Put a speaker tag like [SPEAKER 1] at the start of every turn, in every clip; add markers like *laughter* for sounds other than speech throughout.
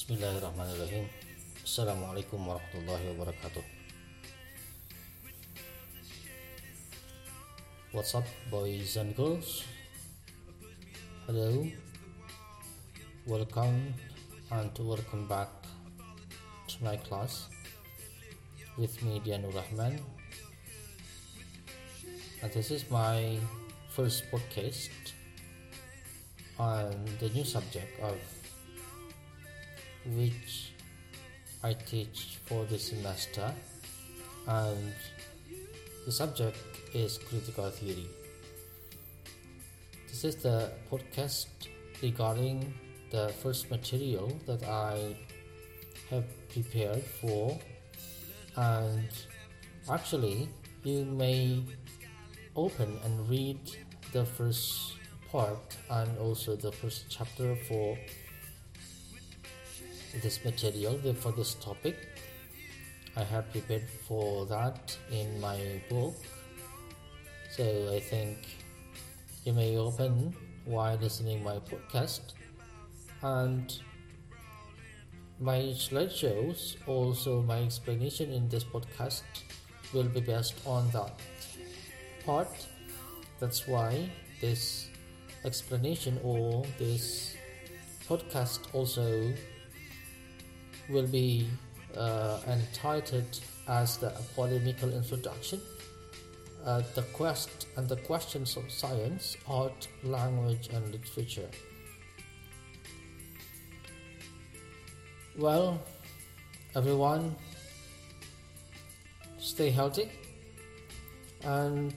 [SPEAKER 1] Bismillahirrahmanirrahim. Assalamualaikum warahmatullahi wabarakatuh. What's up boys and girls? Hello. Welcome and welcome back to my class with me Dianur Rahman. And this is my first podcast on the new subject of which I teach for the semester, and the subject is critical theory. This is the podcast regarding the first material that I have prepared for, and actually, you may open and read the first part and also the first chapter for this material for this topic. I have prepared for that in my book. So I think you may open while listening my podcast. And my slideshows also my explanation in this podcast will be based on that part. That's why this explanation or this podcast also will be uh, entitled as the polemical introduction. Uh, the quest and the questions of science art language and literature. Well everyone stay healthy and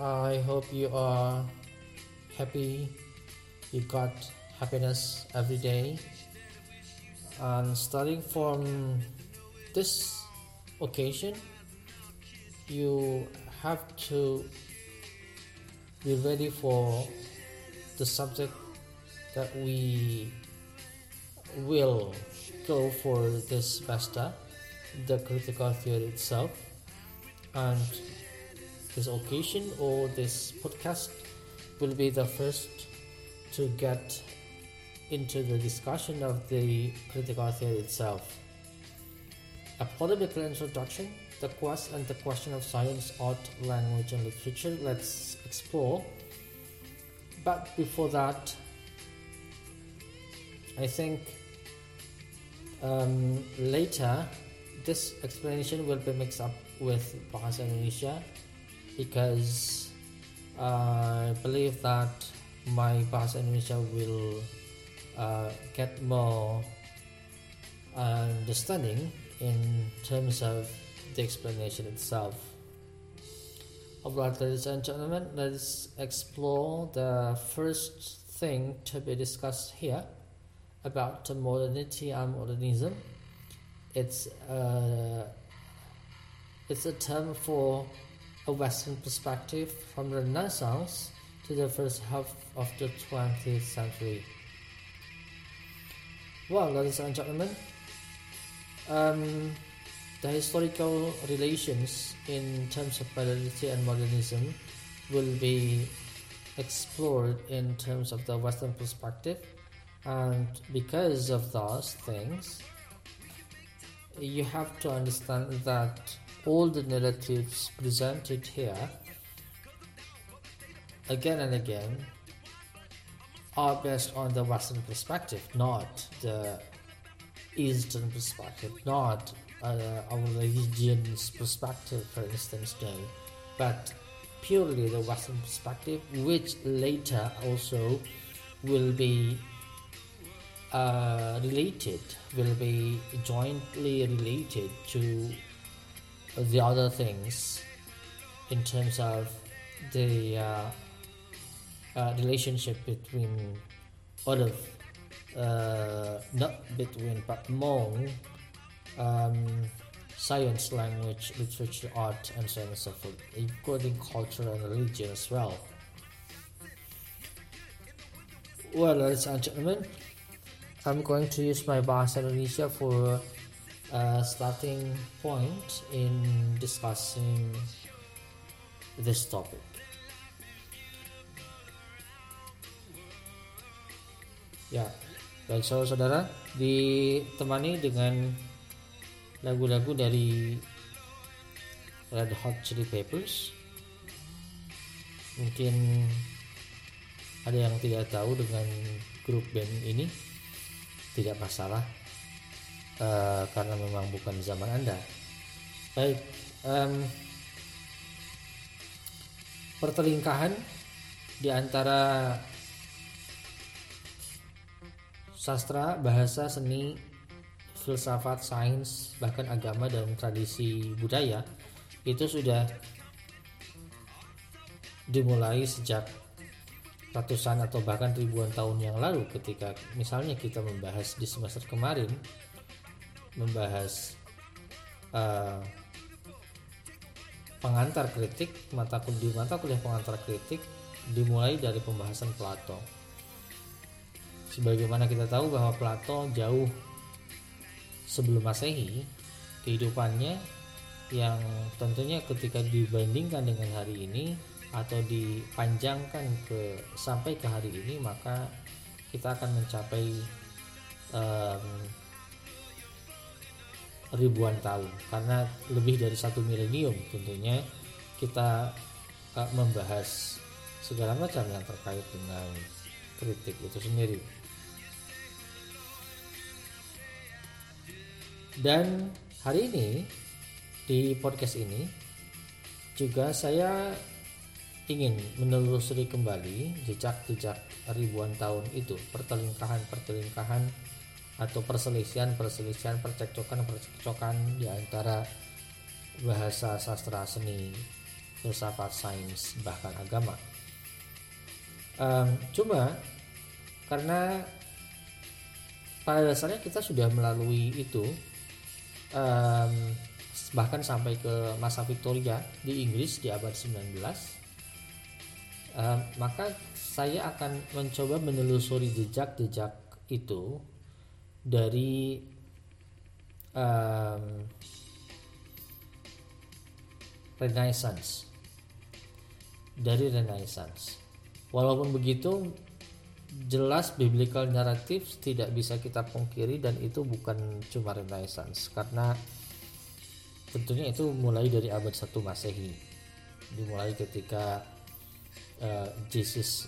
[SPEAKER 1] i hope you are happy. You got happiness every day and starting from this occasion you have to be ready for the subject that we will go for this semester the critical theory itself. And this occasion or this podcast will be the first to get into the discussion of the critical theory itself. A polemical introduction, the quest and the question of science, art, language, and literature. Let's explore. But before that, I think um, later this explanation will be mixed up with Bahasa Indonesia because I believe that my Bahasa Indonesia will uh, get more understanding in terms of the explanation itself. Alright, ladies and gentlemen, let's explore the first thing to be discussed here about modernity and modernism. It's uh, it's a term for a Western perspective from the Renaissance to the first half of the 20th century. Well, ladies and gentlemen, um, the historical relations in terms of modernity and modernism will be explored in terms of the Western perspective, and because of those things, you have to understand that all the narratives presented here again and again are based on the Western perspective, not the Eastern perspective, not uh, our religion's perspective, for instance, no, but purely the Western perspective, which later also will be uh, related, will be jointly related to the other things in terms of the uh, uh, relationship between all of uh, not between but among um, science, language, literature, art, and so on and so forth, including culture and religion as well. Well, ladies and gentlemen, I'm going to use my Bahasa Indonesia for a starting point in discussing this topic. Ya, Baik saudara-saudara, ditemani dengan lagu-lagu dari Red Hot Chili Peppers. Mungkin ada yang tidak tahu dengan grup band ini, tidak masalah uh, karena memang bukan zaman Anda. Baik, um, pertelingkahan di antara sastra, bahasa, seni, filsafat, sains, bahkan agama dan tradisi budaya itu sudah dimulai sejak ratusan atau bahkan ribuan tahun yang lalu ketika misalnya kita membahas di semester kemarin membahas uh, pengantar kritik mata kuliah mata kuliah pengantar kritik dimulai dari pembahasan Plato Sebagaimana kita tahu bahwa Plato jauh sebelum Masehi, kehidupannya yang tentunya ketika dibandingkan dengan hari ini atau dipanjangkan ke sampai ke hari ini maka kita akan mencapai um, ribuan tahun karena lebih dari satu milenium tentunya kita uh, membahas segala macam yang terkait dengan kritik itu sendiri. Dan hari ini di podcast ini juga saya ingin menelusuri kembali jejak-jejak ribuan tahun itu, pertelingkahan-pertelingkahan atau perselisihan-perselisihan, percekcokan-percekcokan di antara bahasa sastra seni, filsafat, sains, bahkan agama. Um, cuma karena pada dasarnya kita sudah melalui itu um, bahkan sampai ke masa Victoria di Inggris di abad 19 um, maka saya akan mencoba menelusuri jejak-jejak itu dari um, Renaissance. Dari Renaissance. Walaupun begitu jelas biblical narrative tidak bisa kita pungkiri dan itu bukan cuma renaissance. Karena tentunya itu mulai dari abad 1 Masehi. Dimulai ketika uh, Jesus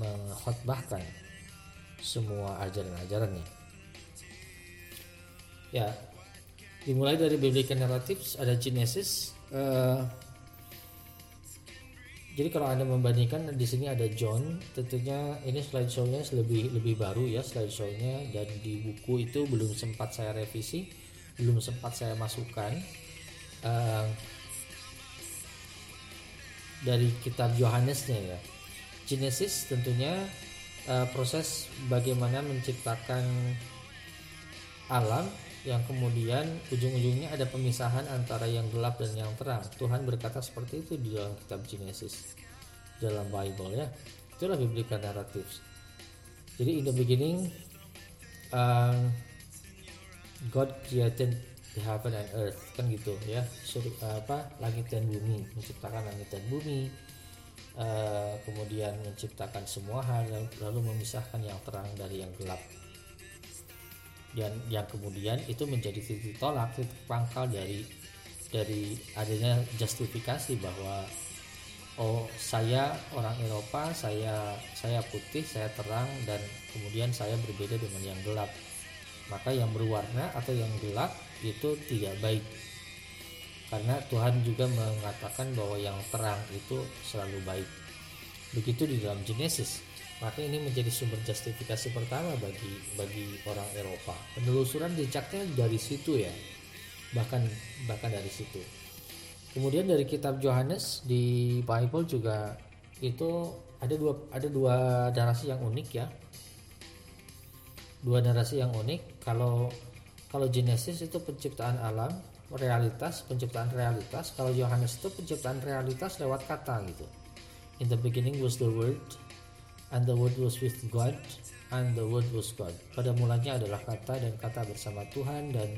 [SPEAKER 1] mengkhotbahkan semua ajaran-ajarannya ya dimulai dari biblical narratives ada Genesis uh, jadi kalau anda membandingkan di sini ada John, tentunya ini slideshow-nya lebih lebih baru ya slideshow-nya. Dan di buku itu belum sempat saya revisi, belum sempat saya masukkan. Uh, dari kitab Yohanesnya ya. Genesis tentunya uh, proses bagaimana menciptakan alam yang kemudian ujung-ujungnya ada pemisahan antara yang gelap dan yang terang. Tuhan berkata seperti itu di dalam kitab Genesis dalam Bible ya. Itulah biblical narratives. Jadi in the beginning um, God created the heaven and earth kan gitu ya. Sur, apa langit dan bumi, menciptakan langit dan bumi. Uh, kemudian menciptakan semua hal lalu memisahkan yang terang dari yang gelap dan yang kemudian itu menjadi titik tolak titik pangkal dari dari adanya justifikasi bahwa oh saya orang Eropa saya saya putih saya terang dan kemudian saya berbeda dengan yang gelap. Maka yang berwarna atau yang gelap itu tidak baik. Karena Tuhan juga mengatakan bahwa yang terang itu selalu baik. Begitu di dalam Genesis maka ini menjadi sumber justifikasi pertama bagi bagi orang Eropa. Penelusuran jejaknya dari situ ya. Bahkan bahkan dari situ. Kemudian dari kitab Yohanes di Bible juga itu ada dua ada dua narasi yang unik ya. Dua narasi yang unik. Kalau kalau Genesis itu penciptaan alam, realitas, penciptaan realitas. Kalau Yohanes itu penciptaan realitas lewat kata gitu. In the beginning was the word and the word was with God and the word was God. Pada mulanya adalah kata dan kata bersama Tuhan dan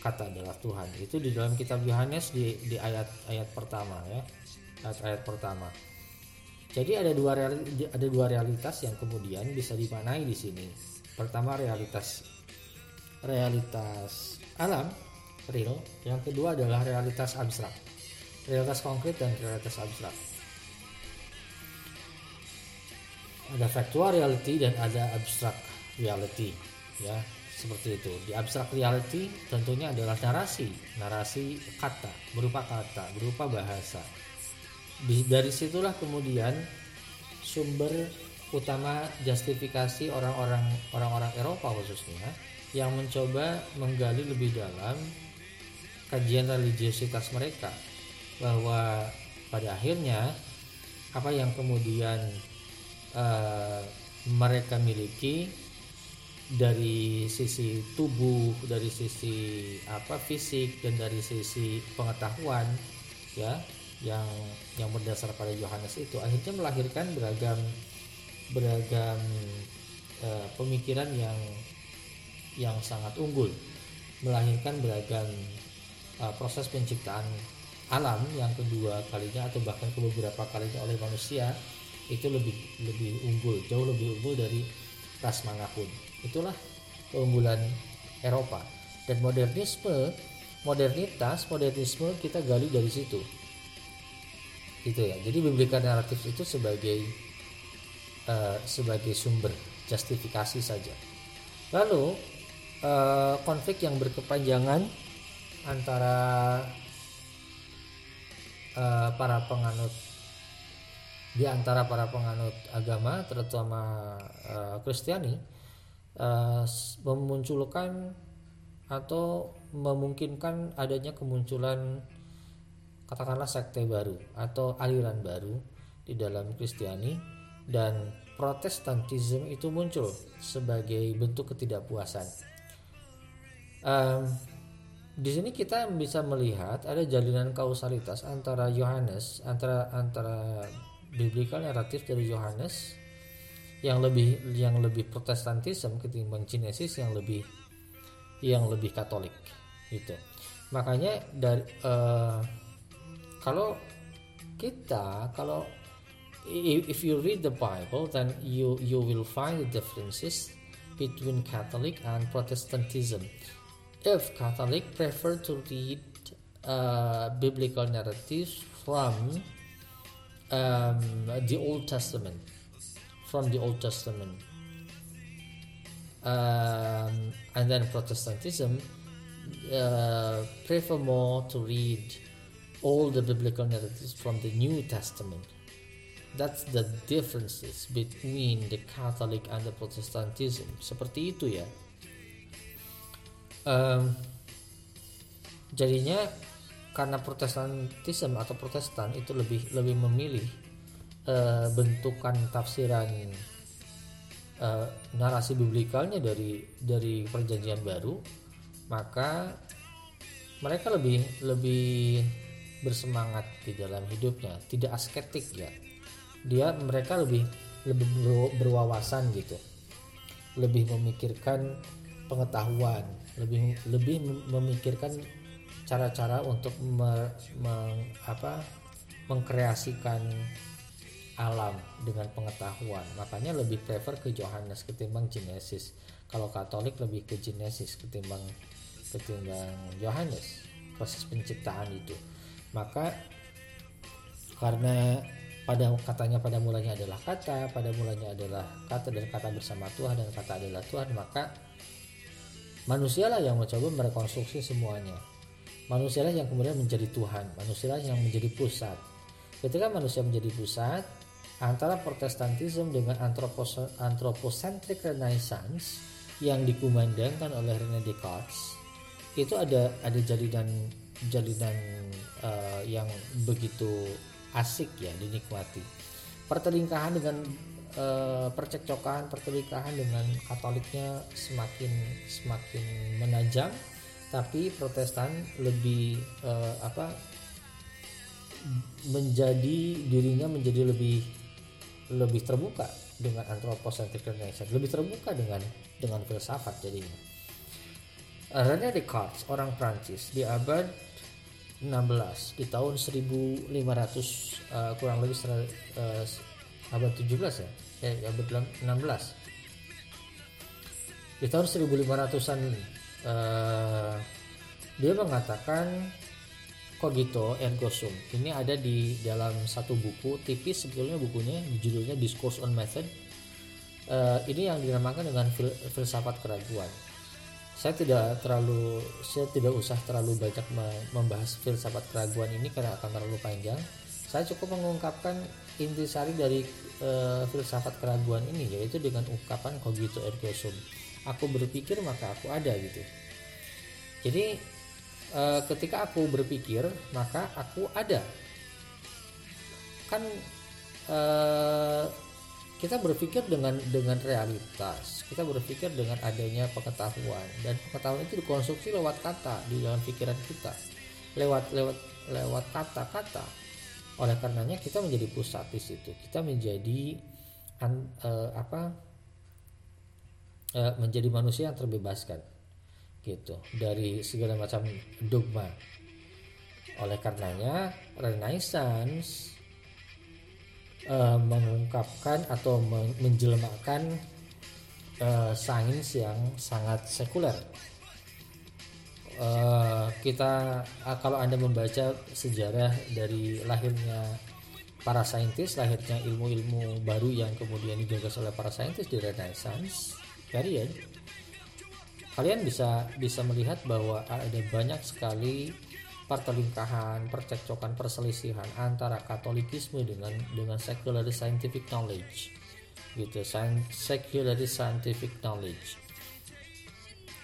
[SPEAKER 1] kata adalah Tuhan. Itu di dalam kitab Yohanes di di ayat-ayat pertama ya. Ayat-ayat pertama. Jadi ada dua ada dua realitas yang kemudian bisa dimaknai di sini. pertama realitas realitas alam real yang kedua adalah realitas abstrak realitas konkret dan realitas abstrak ada factual reality dan ada abstrak reality ya seperti itu. Di abstrak reality tentunya adalah narasi narasi kata berupa kata berupa bahasa. Di, dari situlah kemudian sumber utama justifikasi orang-orang orang-orang Eropa khususnya yang mencoba menggali lebih dalam kajian religiositas mereka. Bahwa pada akhirnya apa yang kemudian uh, mereka miliki dari sisi tubuh, dari sisi apa fisik dan dari sisi pengetahuan ya yang yang berdasar pada Yohanes itu. Akhirnya melahirkan beragam beragam uh, pemikiran yang yang sangat unggul. Melahirkan beragam uh, proses penciptaan alam yang kedua kalinya atau bahkan beberapa kalinya oleh manusia itu lebih lebih unggul jauh lebih unggul dari ras mana pun itulah keunggulan Eropa. Dan modernisme modernitas modernisme kita gali dari situ. Gitu ya. Jadi biblika naratif itu sebagai uh, sebagai sumber justifikasi saja. Lalu uh, konflik yang berkepanjangan antara uh, para penganut di antara para penganut agama terutama Kristiani uh, memunculkan atau memungkinkan adanya kemunculan katakanlah sekte baru atau aliran baru di dalam Kristiani dan Protestantisme itu muncul sebagai bentuk ketidakpuasan. Um, di sini kita bisa melihat ada jalinan kausalitas antara Yohanes antara antara biblical naratif dari Yohanes yang lebih yang lebih protestantisme ketimbang Genesis yang lebih yang lebih Katolik gitu. Makanya dari uh, kalau kita kalau if you read the Bible, then you you will find the differences between Catholic and Protestantism. If Catholic prefer to read uh, biblical narratives from um, the Old Testament, from the Old Testament, um, and then Protestantism uh, prefer more to read all the biblical narratives from the New Testament That's the differences between the Catholic and the Protestantism. Seperti itu ya. Um, jadinya karena Protestantisme atau Protestan itu lebih lebih memilih uh, bentukan tafsiran uh, narasi biblikalnya dari dari Perjanjian Baru, maka mereka lebih lebih bersemangat di dalam hidupnya, tidak asketik ya. Dia mereka lebih lebih berwawasan gitu. Lebih memikirkan pengetahuan lebih lebih memikirkan cara-cara untuk me, me, apa, mengkreasikan alam dengan pengetahuan. Makanya lebih prefer ke Johannes ketimbang Genesis. Kalau Katolik lebih ke Genesis ketimbang ketimbang Yohanes proses penciptaan itu. Maka karena pada katanya pada mulanya adalah kata pada mulanya adalah kata dan kata bersama Tuhan dan kata adalah Tuhan maka manusialah yang mencoba merekonstruksi semuanya manusialah yang kemudian menjadi Tuhan. Manusialah yang menjadi pusat. Ketika manusia menjadi pusat antara protestantisme dengan antropos anthropocentric renaissance yang dikumandangkan oleh René Descartes itu ada ada jalinan jalinan uh, yang begitu asik ya dinikmati. Pertelingkahan dengan e, percekcokan pertelingkahan dengan Katoliknya semakin semakin menajam tapi Protestan lebih e, apa menjadi dirinya menjadi lebih lebih terbuka dengan anthropocentric renaissance lebih terbuka dengan dengan filsafat jadinya. René Descartes orang Prancis di abad 16 di tahun 1500 uh, eh, kurang lebih uh, abad 17 ya? Eh abad 16 di tahun 1500-an uh, dia mengatakan cogito ergo sum ini ada di dalam satu buku tipis sebetulnya bukunya judulnya Discourse on Method. Uh, ini yang dinamakan dengan fil filsafat keraguan. Saya tidak terlalu saya tidak usah terlalu banyak membahas filsafat keraguan ini karena akan terlalu panjang. Saya cukup mengungkapkan intisari dari uh, filsafat keraguan ini yaitu dengan ungkapan cogito ergo sum aku berpikir maka aku ada gitu. Jadi e, ketika aku berpikir maka aku ada. Kan e, kita berpikir dengan dengan realitas. Kita berpikir dengan adanya pengetahuan. Dan pengetahuan itu dikonstruksi lewat kata di dalam pikiran kita. Lewat lewat lewat kata-kata. Oleh karenanya kita menjadi pusat di situ. Kita menjadi an, uh, apa uh, menjadi manusia yang terbebaskan gitu dari segala macam dogma. Oleh karenanya Renaissance uh, mengungkapkan atau menjelmakan uh, sains yang sangat sekuler. Uh, kita kalau anda membaca sejarah dari lahirnya para saintis lahirnya ilmu-ilmu baru yang kemudian digagas oleh para saintis di Renaissance period kalian bisa bisa melihat bahwa ada banyak sekali pertelingkahan, percekcokan, perselisihan antara Katolikisme dengan dengan secular scientific knowledge, gitu, secular scientific knowledge.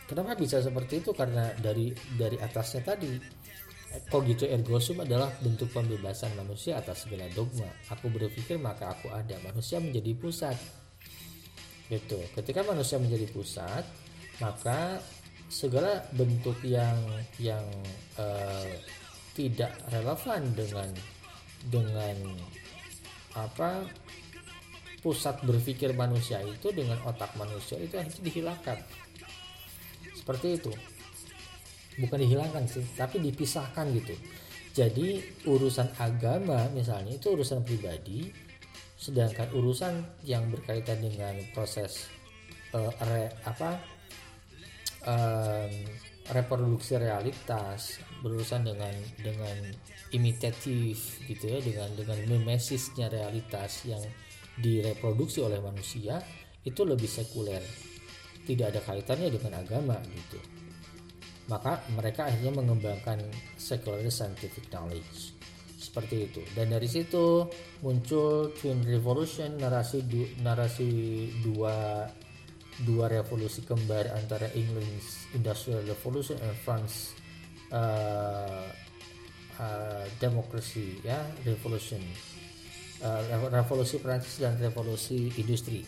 [SPEAKER 1] Kenapa bisa seperti itu? Karena dari dari atasnya tadi, cogito ergo sum adalah bentuk pembebasan manusia atas segala dogma. Aku berpikir maka aku ada. Manusia menjadi pusat gitu. Ketika manusia menjadi pusat maka segala bentuk yang yang uh, tidak relevan dengan dengan apa pusat berpikir manusia itu dengan otak manusia itu harus dihilangkan. Seperti itu. Bukan dihilangkan sih tapi dipisahkan gitu. Jadi urusan agama misalnya itu urusan pribadi sedangkan urusan yang berkaitan dengan proses uh, re, apa um, reproduksi realitas berurusan dengan dengan imitatif gitu ya dengan dengan memesisnya realitas yang direproduksi oleh manusia itu lebih sekuler. Tidak ada kaitannya dengan agama gitu. Maka mereka akhirnya mengembangkan secular scientific knowledge seperti itu. Dan dari situ muncul twin revolution narasi du, narasi dua dua revolusi kembar antara England's industrial revolution and France uh, uh, democracy ya revolution uh, revolusi Prancis dan revolusi industri.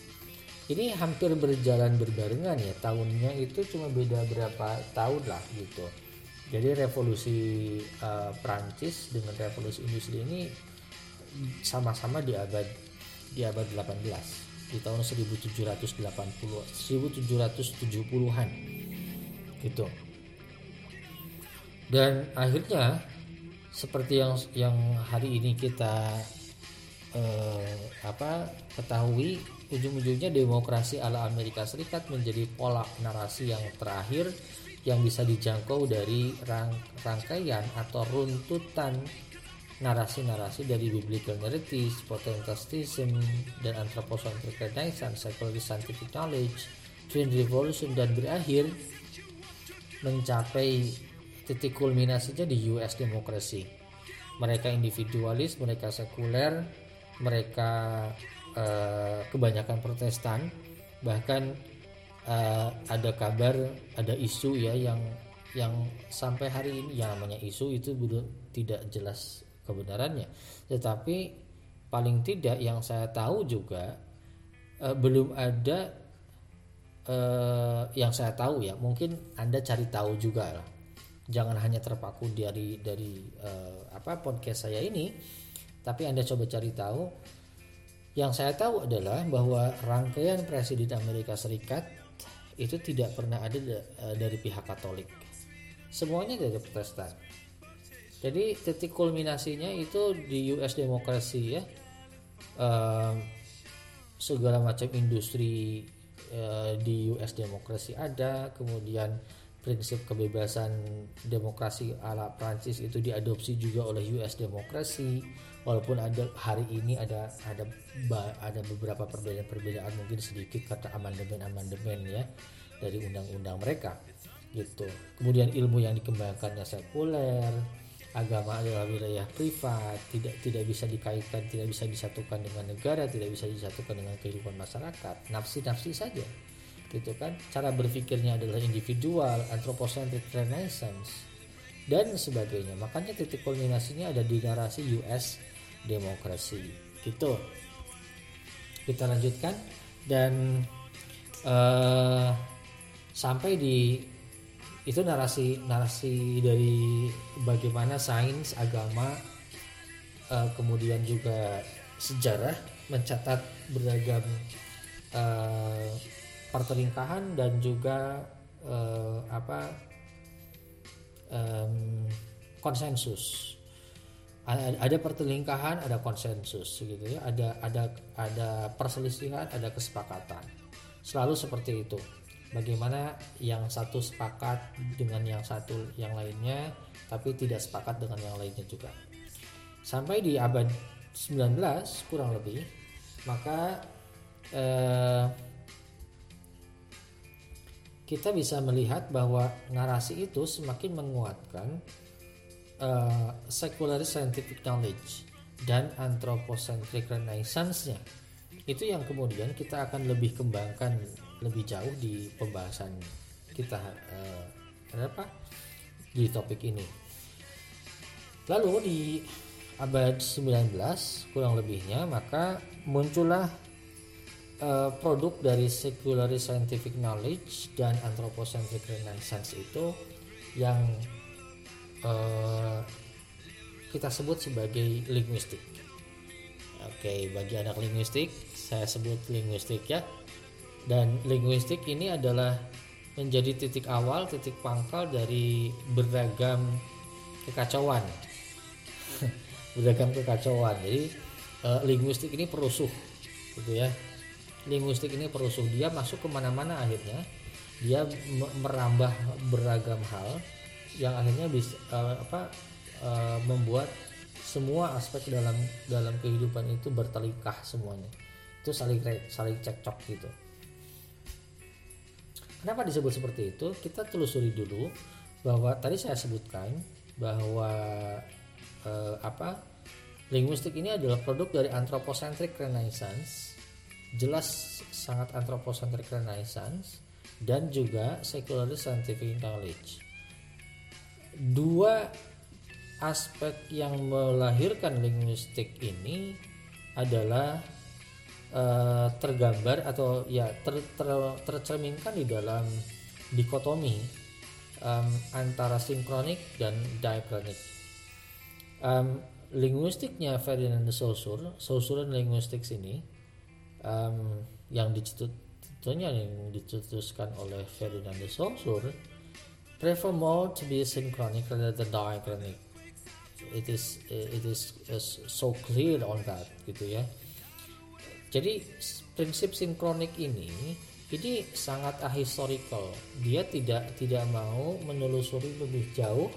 [SPEAKER 1] Ini hampir berjalan berbarengan ya tahunnya itu cuma beda berapa tahun lah gitu jadi revolusi uh, Prancis dengan revolusi industri ini sama-sama di abad di abad 18 di tahun 1780 1770-an gitu. Dan akhirnya seperti yang yang hari ini kita eh, apa ketahui ujung-ujungnya demokrasi ala Amerika Serikat menjadi pola narasi yang terakhir yang bisa dijangkau dari rang, rangkaian atau runtutan narasi-narasi dari biblical narratives, Protestantism, dan anthropocentric renaissance, psychology scientific knowledge, twin revolution, dan berakhir mencapai titik kulminasinya di US demokrasi. Mereka individualis, mereka sekuler, mereka eh, kebanyakan protestan, bahkan uh, ada kabar ada isu ya yang yang sampai hari ini yang namanya isu itu belum tidak jelas kebenarannya. Tetapi paling tidak yang saya tahu juga uh, belum ada uh, yang saya tahu ya mungkin anda cari tahu juga lah. Jangan hanya terpaku dari dari uh, apa podcast saya ini tapi anda coba cari tahu. Yang saya tahu adalah bahwa rangkaian presiden Amerika Serikat itu tidak pernah ada eh, dari pihak Katolik. Semuanya dari Protestan. Jadi titik kulminasinya itu di US demokrasi ya. Um, segala macam industri eh, di US demokrasi ada kemudian prinsip kebebasan demokrasi ala Prancis itu diadopsi juga oleh US demokrasi. Walaupun ada hari ini ada ada ada beberapa perbedaan-perbedaan mungkin sedikit kata amandemen-amandemen ya dari undang-undang mereka gitu. Kemudian ilmu yang dikembangkannya sekuler agama adalah wilayah privat tidak tidak bisa dikaitkan tidak bisa disatukan dengan negara tidak bisa disatukan dengan kehidupan masyarakat. Nafsi-nafsi saja gitu kan. Cara berpikirnya adalah individual anthropocentric renaissance dan sebagainya. Makanya titik kulminasinya ada di narasi US demokrasi. Gitu. Kita lanjutkan. Dan uh, sampai di itu narasi narasi dari bagaimana sains agama uh, kemudian juga sejarah mencatat beragam uh, pertelingkahan dan juga uh, apa um, konsensus. Ada pertelingkahan ada konsensus gitu ya. Ada ada ada perselisihan ada kesepakatan. Selalu seperti itu. Bagaimana yang satu sepakat dengan yang satu yang lainnya tapi tidak sepakat dengan yang lainnya juga. Sampai di abad 19 kurang lebih maka eh, kita bisa melihat bahwa narasi itu semakin menguatkan uh, secular scientific knowledge dan anthropocentric renaissance-nya. Itu yang kemudian kita akan lebih kembangkan lebih jauh di pembahasan kita uh, apa di topik ini. Lalu di abad 19 kurang lebihnya maka muncullah uh, produk dari secular scientific knowledge dan anthropocentric renaissance itu yang uh, kita sebut sebagai linguistik. Oke, okay, bagi anak linguistik saya sebut linguistik ya. Dan linguistik ini adalah menjadi titik awal, titik pangkal dari beragam kekacauan. *laughs* beragam kekacauan. Jadi uh, linguistik ini perusuh gitu ya linguistik ini perusuh dia masuk ke mana-mana akhirnya. Dia merambah beragam hal yang akhirnya bisa uh, apa uh, membuat semua aspek dalam dalam kehidupan itu bertelikah semuanya. Itu saling saling cekcok gitu. Kenapa disebut seperti itu? Kita telusuri dulu bahwa tadi saya sebutkan bahwa uh, apa linguistik ini adalah produk dari anthropocentric renaissance jelas sangat anthropocentric renaissance dan juga secular scientific knowledge. Dua aspek yang melahirkan linguistik ini adalah uh, tergambar atau ya ter, ter, tercerminkan di dalam dikotomi um, antara sinkronik dan diachronik. Um, linguistiknya Ferdinand de Saussure, Saussure linguistics ini um, yang tentunya yang dicetuskan oleh Ferdinand de Saussure prefer more to be synchronic rather than diachronic. It is it is so clear on that gitu ya. Jadi prinsip sinkronik ini ini sangat ahistorical. Dia tidak tidak mau menelusuri lebih jauh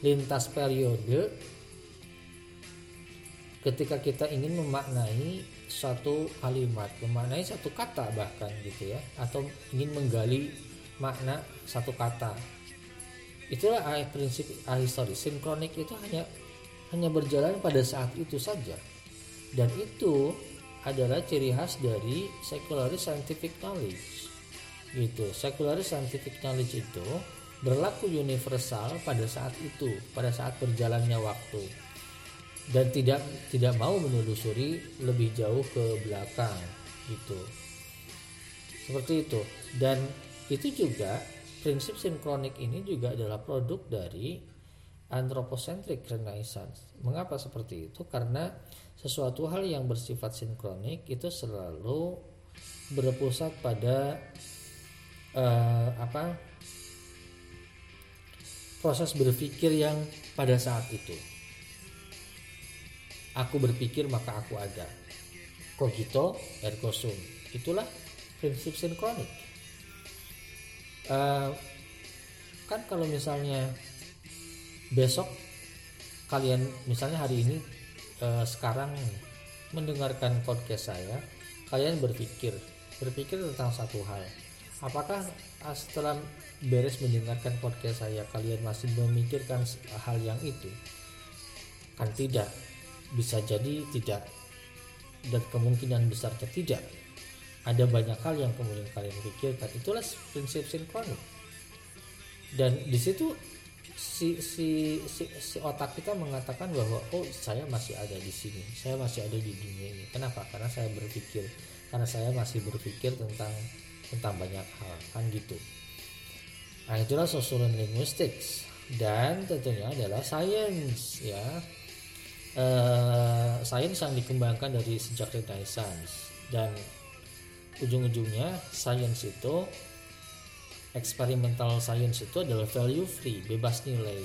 [SPEAKER 1] lintas periode ketika kita ingin memaknai satu kalimat, memaknai satu kata bahkan gitu ya, atau ingin menggali makna satu kata. Itulah prinsip ahistoris. Sinkronik itu hanya hanya berjalan pada saat itu saja. Dan itu adalah ciri khas dari secular scientific knowledge. Gitu. Secular scientific knowledge itu berlaku universal pada saat itu, pada saat berjalannya waktu dan tidak tidak mau menelusuri lebih jauh ke belakang gitu. Seperti itu. Dan itu juga prinsip sinkronik ini juga adalah produk dari anthropocentric renaissance. Mengapa seperti itu? Karena sesuatu hal yang bersifat sinkronik itu selalu berpusat pada uh, apa proses berpikir yang pada saat itu Aku berpikir maka aku ada. Cogito ergo sum. Itulah prinsip sinkronik uh, kan kalau misalnya besok kalian misalnya hari ini uh, sekarang mendengarkan podcast saya kalian berpikir berpikir tentang satu hal apakah setelah beres mendengarkan podcast saya kalian masih memikirkan hal yang itu kan tidak bisa jadi tidak dan kemungkinan besarnya tidak. Ada banyak hal yang kemudian kalian pikirkan. Itulah prinsip sinkronik. Dan di situ si, si si si otak kita mengatakan bahwa oh saya masih ada di sini. Saya masih ada di dunia ini. Kenapa? Karena saya berpikir. Karena saya masih berpikir tentang tentang banyak hal. Kan gitu. Nah itulah social linguistics. Dan tentunya adalah science ya uh, sains yang dikembangkan dari sejak Renaissance dan ujung-ujungnya sains itu experimental science itu adalah value free bebas nilai.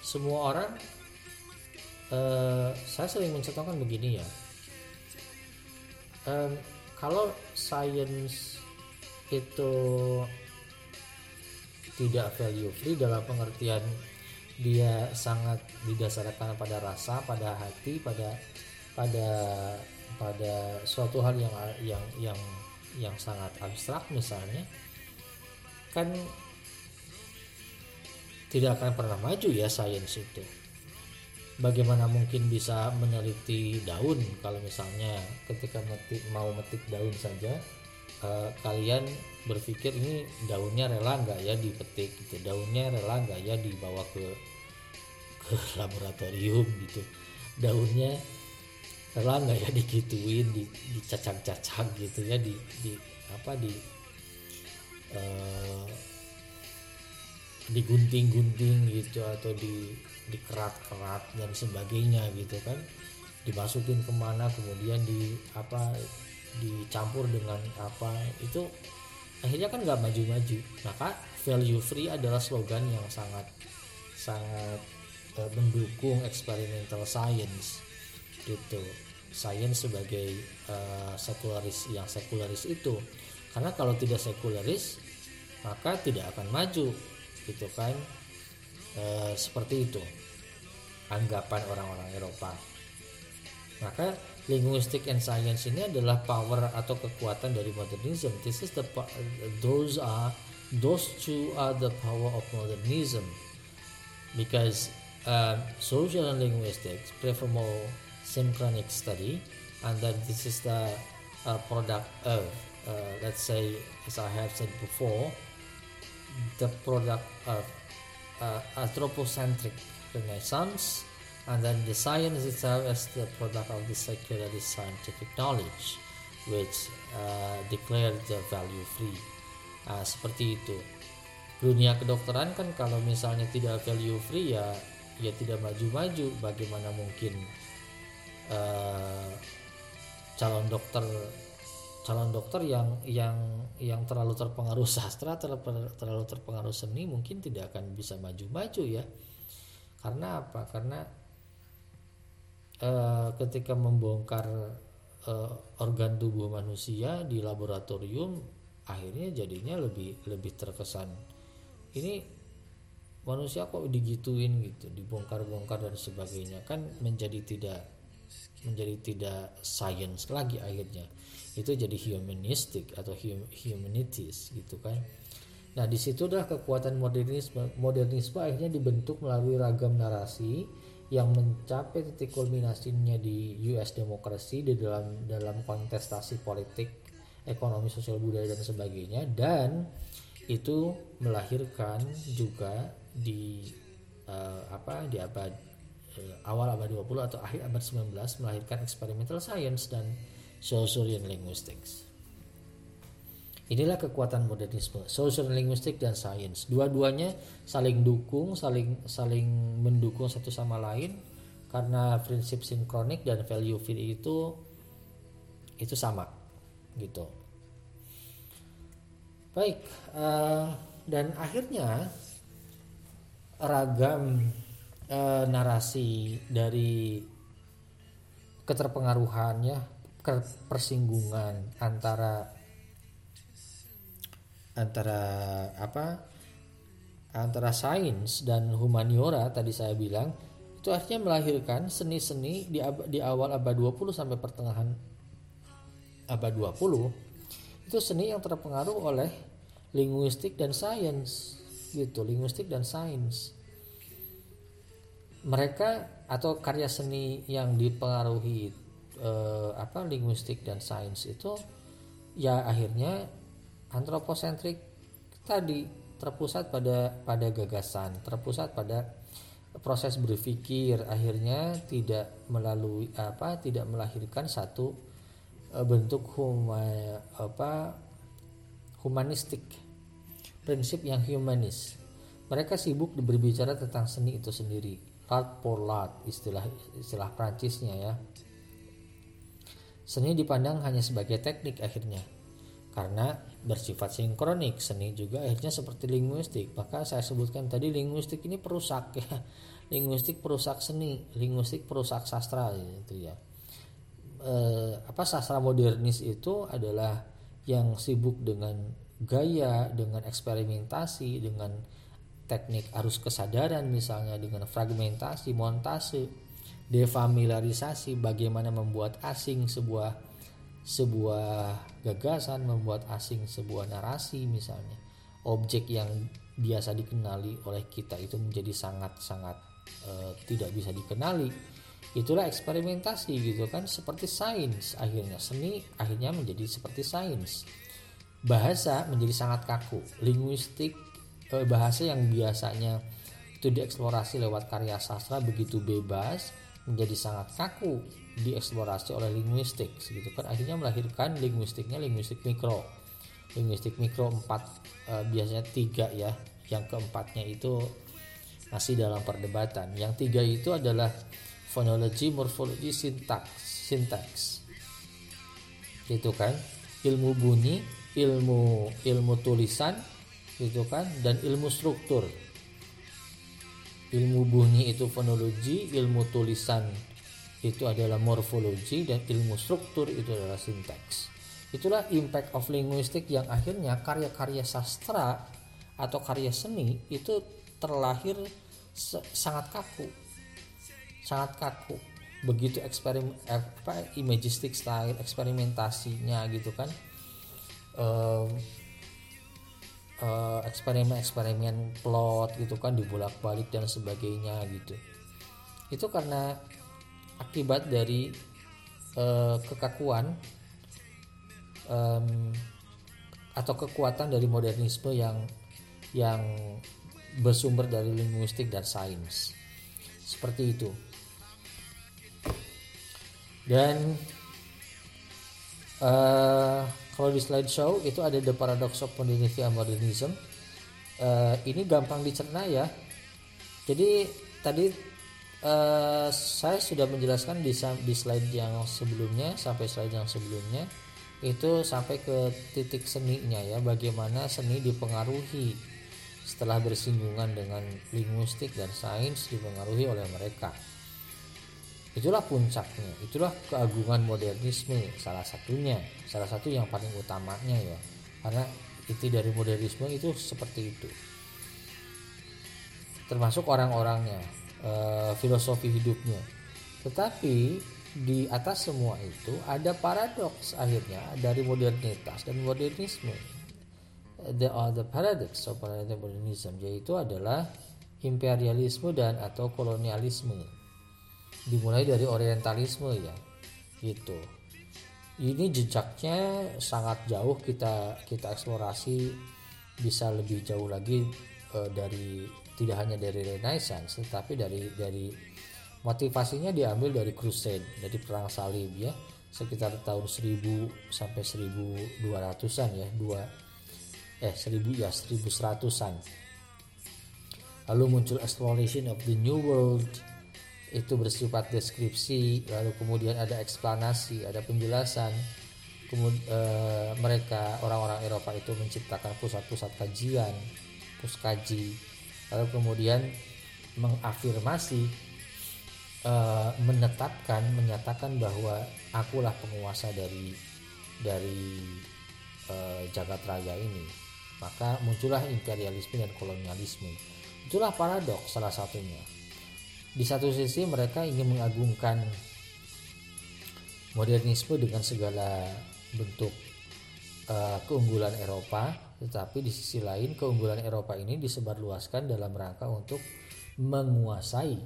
[SPEAKER 1] Semua orang uh, saya sering mencontohkan begini ya. Um, kalau sains itu tidak value free dalam pengertian dia sangat didasarkan pada rasa, pada hati, pada pada pada suatu hal yang yang yang yang sangat abstrak misalnya kan tidak akan pernah maju ya sains itu. Bagaimana mungkin bisa meneliti daun? Kalau misalnya ketika metik, mau metik daun saja uh, kalian berpikir ini daunnya rela nggak ya dipetik gitu. Daunnya rela nggak ya dibawa ke ke laboratorium gitu. Daunnya rela nggak ya digituin di dicacang-cacang gitu ya di, di apa di uh, digunting-gunting gitu atau di dikerat-kerat dan sebagainya gitu kan. Dimasukin ke mana kemudian di apa dicampur dengan apa. Itu akhirnya kan nggak maju-maju. Maka value free adalah slogan yang sangat sangat uh, mendukung experimental science gitu. Science sebagai uh, sekularis yang sekularis itu. Karena kalau tidak sekularis maka tidak akan maju gitu kan? E, seperti itu. Anggapan orang-orang Eropa. Maka linguistic and science ini adalah power atau kekuatan dari modernism. This is the those are those two are the power of modernism because uh, social and linguistics prefer more synchronic study and then this is the uh, product of uh, let's say as I have said before the product of uh, anthropocentric renaissance and then the science itself as the product of the secularist scientific knowledge which uh, declared the value free. Uh, seperti itu. Dunia kedokteran kan kalau misalnya tidak value free ya ya tidak maju-maju. Bagaimana mungkin uh, calon dokter calon dokter yang yang yang terlalu terpengaruh sastra terlalu terpengaruh seni mungkin tidak akan bisa maju-maju ya. Karena apa? Karena uh, ketika membongkar uh, organ tubuh manusia di laboratorium akhirnya jadinya lebih lebih terkesan. Ini manusia kok digituin gitu dibongkar-bongkar dan sebagainya. Kan menjadi tidak menjadi tidak science lagi akhirnya. Itu jadi humanistik atau humanities gitu kan. Nah di situlah kekuatan modernisme modernisme akhirnya dibentuk melalui ragam narasi yang mencapai titik kulminasinya di US demokrasi di dalam dalam kontestasi politik, ekonomi, sosial budaya dan sebagainya dan itu melahirkan juga di uh, apa di abad uh, awal abad 20 atau akhir abad 19 melahirkan experimental science dan social linguistics. Inilah kekuatan modernisme, social linguistik dan sains. Dua-duanya saling dukung, saling saling mendukung satu sama lain karena prinsip sinkronik dan value free itu itu sama gitu. Baik, uh, dan akhirnya ragam uh, narasi dari keterpengaruhannya persinggungan antara antara apa antara sains dan humaniora tadi saya bilang itu artinya melahirkan seni-seni di, di awal abad 20 sampai pertengahan abad 20 itu seni yang terpengaruh oleh linguistik dan sains gitu linguistik dan sains. Mereka atau karya seni yang dipengaruhi eh, apa linguistik dan sains itu ya akhirnya antroposentrik tadi terpusat pada pada gagasan terpusat pada proses berpikir. Akhirnya tidak melalui apa tidak melahirkan satu uh, bentuk huma, apa humanistik. Prinsip yang humanis. Mereka sibuk berbicara tentang seni itu sendiri. Art pour l'art istilah istilah Prancisnya ya. Seni dipandang hanya sebagai teknik akhirnya karena bersifat sinkronik seni juga akhirnya seperti linguistik. Maka saya sebutkan tadi linguistik ini perusak ya. *laughs* Linguistik perusak seni linguistik perusak sastra itu ya. E, apa sastra modernis itu adalah yang sibuk dengan gaya dengan eksperimentasi dengan teknik arus kesadaran misalnya dengan fragmentasi montase defamiliarisasi bagaimana membuat asing sebuah sebuah gagasan membuat asing sebuah narasi misalnya. Objek yang biasa dikenali oleh kita itu menjadi sangat-sangat e, tidak bisa dikenali. Itulah eksperimentasi gitu kan seperti sains. Akhirnya seni akhirnya menjadi seperti sains. Bahasa menjadi sangat kaku. Linguistik e, bahasa yang biasanya itu dieksplorasi lewat karya sastra begitu bebas menjadi sangat kaku dieksplorasi oleh linguistik gitu kan. Akhirnya melahirkan linguistiknya linguistik mikro. Linguistik mikro empat e, biasanya tiga ya. Yang keempatnya itu masih dalam perdebatan. Yang tiga itu adalah fonologi morfologi sintaks sintaks. Gitu kan. Ilmu bunyi ilmu ilmu tulisan gitu kan dan ilmu struktur. Ilmu bunyi itu fonologi ilmu tulisan itu adalah morfologi dan ilmu struktur itu adalah sinteks. Itulah impact of linguistik yang akhirnya karya-karya sastra atau karya seni itu terlahir sangat kaku. Sangat kaku. Begitu eksperimen apa imagistik style eksperimentasinya gitu kan. Um, eksperimen-eksperimen plot gitu kan dibolak-balik dan sebagainya gitu. Itu karena akibat dari uh, kekakuan um, atau kekuatan dari modernisme yang yang bersumber dari linguistik dan sains. Seperti itu. Dan uh, kalau di slideshow itu ada the paradox of modernity and modernism. Uh, ini gampang dicerna ya. Jadi tadi uh, saya sudah menjelaskan di, di slide yang sebelumnya sampai slide yang sebelumnya itu sampai ke titik seninya ya bagaimana seni dipengaruhi setelah bersinggungan dengan linguistik dan sains dipengaruhi oleh mereka. Itulah puncaknya itulah keagungan modernisme salah satunya salah satu yang paling utamanya ya karena itu dari modernisme itu seperti itu. Termasuk orang-orangnya uh, filosofi hidupnya. Tetapi di atas semua itu ada paradoks akhirnya dari modernitas dan modernisme. The other paradox of modernism yaitu adalah imperialisme dan atau kolonialisme. Dimulai dari orientalisme ya. Gitu. Ini jejaknya sangat jauh kita kita eksplorasi bisa lebih jauh lagi uh, dari tidak hanya dari Renaissance tetapi dari dari motivasinya diambil dari crusade dari perang salib ya. Sekitar tahun 1000 sampai 1200-an ya. Dua eh 1000 ya 1100-an lalu muncul exploration of the new world. Itu bersifat deskripsi lalu kemudian ada eksplanasi ada penjelasan. Kemudian eh, mereka orang-orang Eropa itu menciptakan pusat-pusat kajian puskaji lalu kemudian mengafirmasi uh, menetapkan menyatakan bahwa akulah penguasa dari dari uh, jagat raya ini Maka muncullah imperialisme dan kolonialisme. Itulah paradoks salah satunya. Di satu sisi mereka ingin mengagungkan modernisme dengan segala bentuk uh, keunggulan Eropa, tetapi di sisi lain keunggulan Eropa ini disebarluaskan dalam rangka untuk menguasai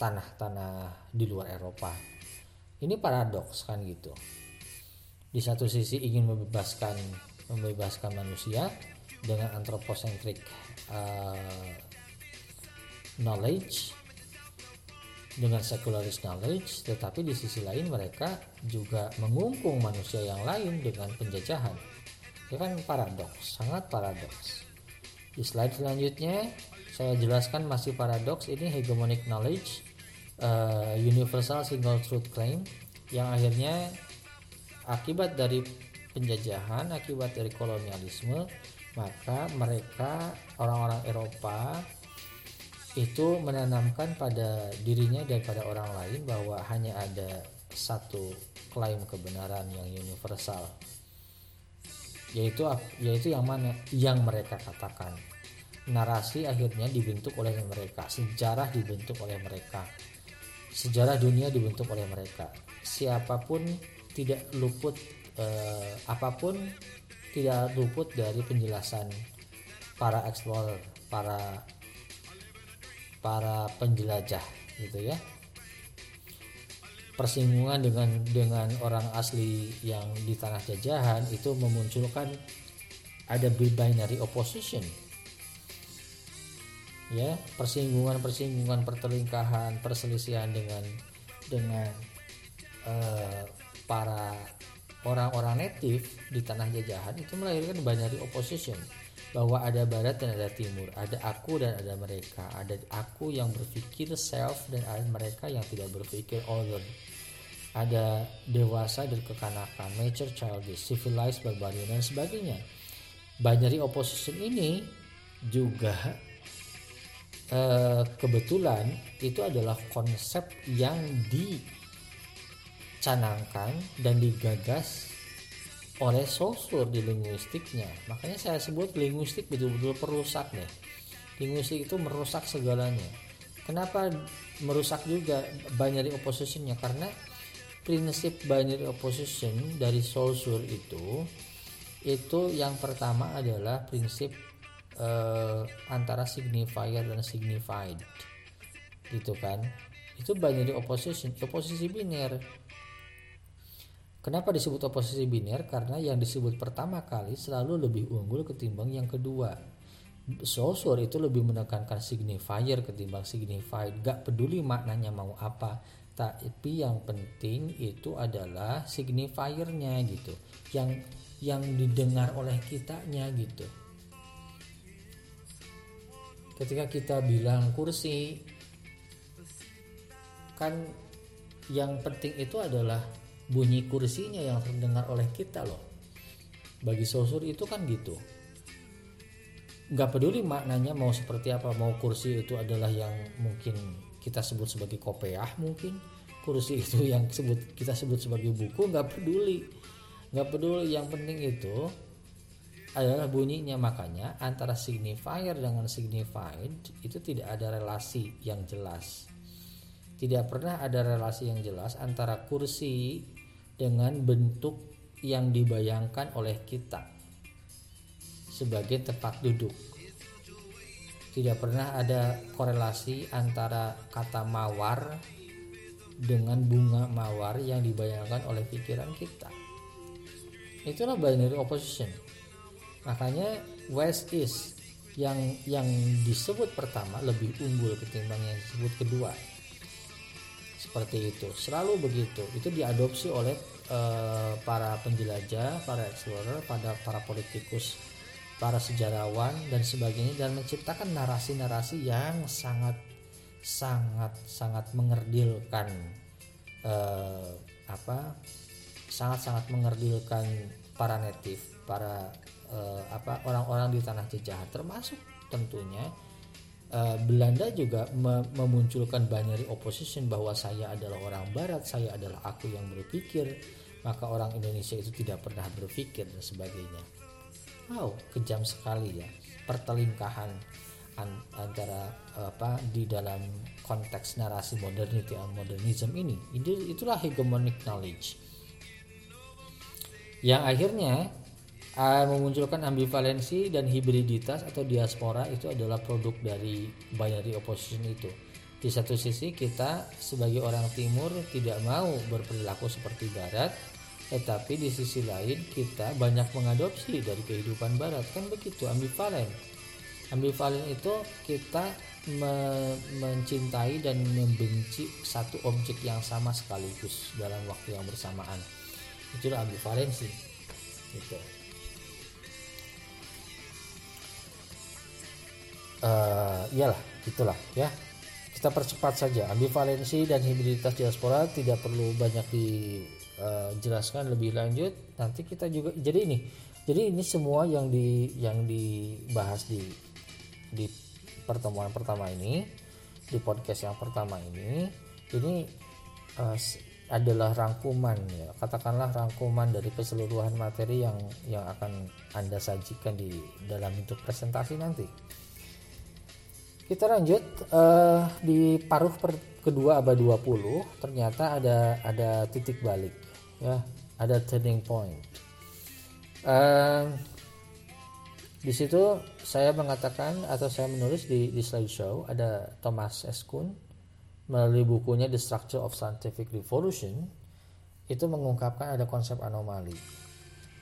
[SPEAKER 1] tanah-tanah di luar Eropa. Ini paradoks kan gitu. Di satu sisi ingin membebaskan membebaskan manusia dengan anthropocentric uh, knowledge dengan secularis knowledge, tetapi di sisi lain mereka juga mengungkung manusia yang lain dengan penjajahan. Itu kan paradoks, sangat paradoks. Di slide selanjutnya saya jelaskan masih paradoks ini hegemonic knowledge uh, universal single truth claim yang akhirnya akibat dari penjajahan, akibat dari kolonialisme, maka mereka orang-orang Eropa itu menanamkan pada dirinya dan pada orang lain bahwa hanya ada satu klaim kebenaran yang universal yaitu yaitu yang mana? Yang mereka katakan. Narasi akhirnya dibentuk oleh mereka. Sejarah dibentuk oleh mereka. Sejarah dunia dibentuk oleh mereka. Siapa pun tidak luput eh, apa pun tidak luput dari penjelasan para explorer para para penjelajah gitu ya persinggungan dengan dengan orang asli yang di tanah jajahan itu memunculkan ada binary opposition. Ya persinggungan persinggungan pertelingkahan perselisihan dengan dengan uh, para orang-orang native di tanah jajahan itu melahirkan binary opposition bahwa ada barat dan ada timur, ada aku dan ada mereka, ada aku yang berpikir self dan ada mereka yang tidak berpikir other. Ada dewasa dan kekanakan, nature childish, civilized, barbarian dan sebagainya. Binary opposition ini juga eh, kebetulan itu adalah konsep yang dicanangkan dan digagas oleh sosur di linguistiknya. Makanya saya sebut linguistik betul-betul perusak nih linguistik itu merusak segalanya. Kenapa merusak juga binary oppositionnya? Karena prinsip binary opposition dari sosur itu itu yang pertama adalah prinsip uh, antara signifier dan signified. Gitu kan? Itu binary opposition oposisi biner Kenapa disebut oposisi biner? Karena yang disebut pertama kali selalu lebih unggul ketimbang yang kedua. Saussure itu lebih menekankan signifier ketimbang signified. Gak peduli maknanya mau apa, tapi yang penting itu adalah signifiernya gitu. Yang yang didengar oleh kitanya gitu. Ketika kita bilang kursi, kan yang penting itu adalah bunyi kursinya yang terdengar oleh kita loh. Bagi sosur itu kan gitu. Nggak peduli maknanya mau seperti apa mau kursi itu adalah yang mungkin kita sebut sebagai kopiah mungkin. Kursi itu *laughs* yang sebut kita sebut sebagai buku nggak peduli. Nggak peduli yang penting itu adalah bunyinya. Makanya antara signifier dengan signified itu tidak ada relasi yang jelas. Tidak pernah ada relasi yang jelas antara kursi dengan bentuk yang dibayangkan oleh kita sebagai tempat duduk. Tidak pernah ada korelasi antara kata mawar dengan bunga mawar yang dibayangkan oleh pikiran kita. Itulah binary opposition. Makanya West East yang yang disebut pertama lebih unggul ketimbang yang disebut kedua seperti itu. Selalu begitu. Itu diadopsi oleh Eh, para penjelajah, para explorer, pada para politikus, para sejarawan dan sebagainya dan menciptakan narasi-narasi yang sangat sangat sangat mengerdilkan uh, apa sangat-sangat mengerdilkan para native, para uh, apa orang-orang di tanah jajahan termasuk tentunya uh, Belanda juga memunculkan binary opposition bahwa saya adalah orang barat, saya adalah aku yang berpikir, maka orang Indonesia itu tidak pernah berpikir dan sebagainya. wow kejam sekali ya pertelingkahan antara apa di dalam konteks narasi modernity dan modernism ini. Itulah hegemonic knowledge. Yang akhirnya uh, memunculkan ambivalensi dan hibriditas atau diaspora itu adalah produk dari binary opposition itu. Di satu sisi kita sebagai orang timur tidak mau berperilaku seperti barat tetapi di sisi lain kita banyak mengadopsi dari kehidupan barat. Kan begitu ambivalen ambivalen itu kita me mencintai dan membenci satu objek yang sama sekaligus dalam waktu yang bersamaan. Itulah ambivalensi. Gitu uh, iyalah gitulah ya. Kita percepat saja. Ambivalensi dan hibriditas diaspora tidak perlu banyak di uh, jelaskan lebih lanjut. Nanti kita juga jadi ini jadi ini semua yang di yang dibahas di di pertemuan pertama ini di podcast yang pertama ini ini uh, adalah rangkuman ya. Katakanlah rangkuman dari keseluruhan materi yang yang akan anda sajikan di dalam bentuk presentasi nanti kita lanjut uh, di paruh per, kedua abad 20 ternyata ada ada titik balik ya. Ada turning point. Uh, di situ saya mengatakan atau saya menulis di, di slideshow ada Thomas S. Kuhn melalui bukunya The Structure of Scientific Revolution. Itu mengungkapkan ada konsep anomali.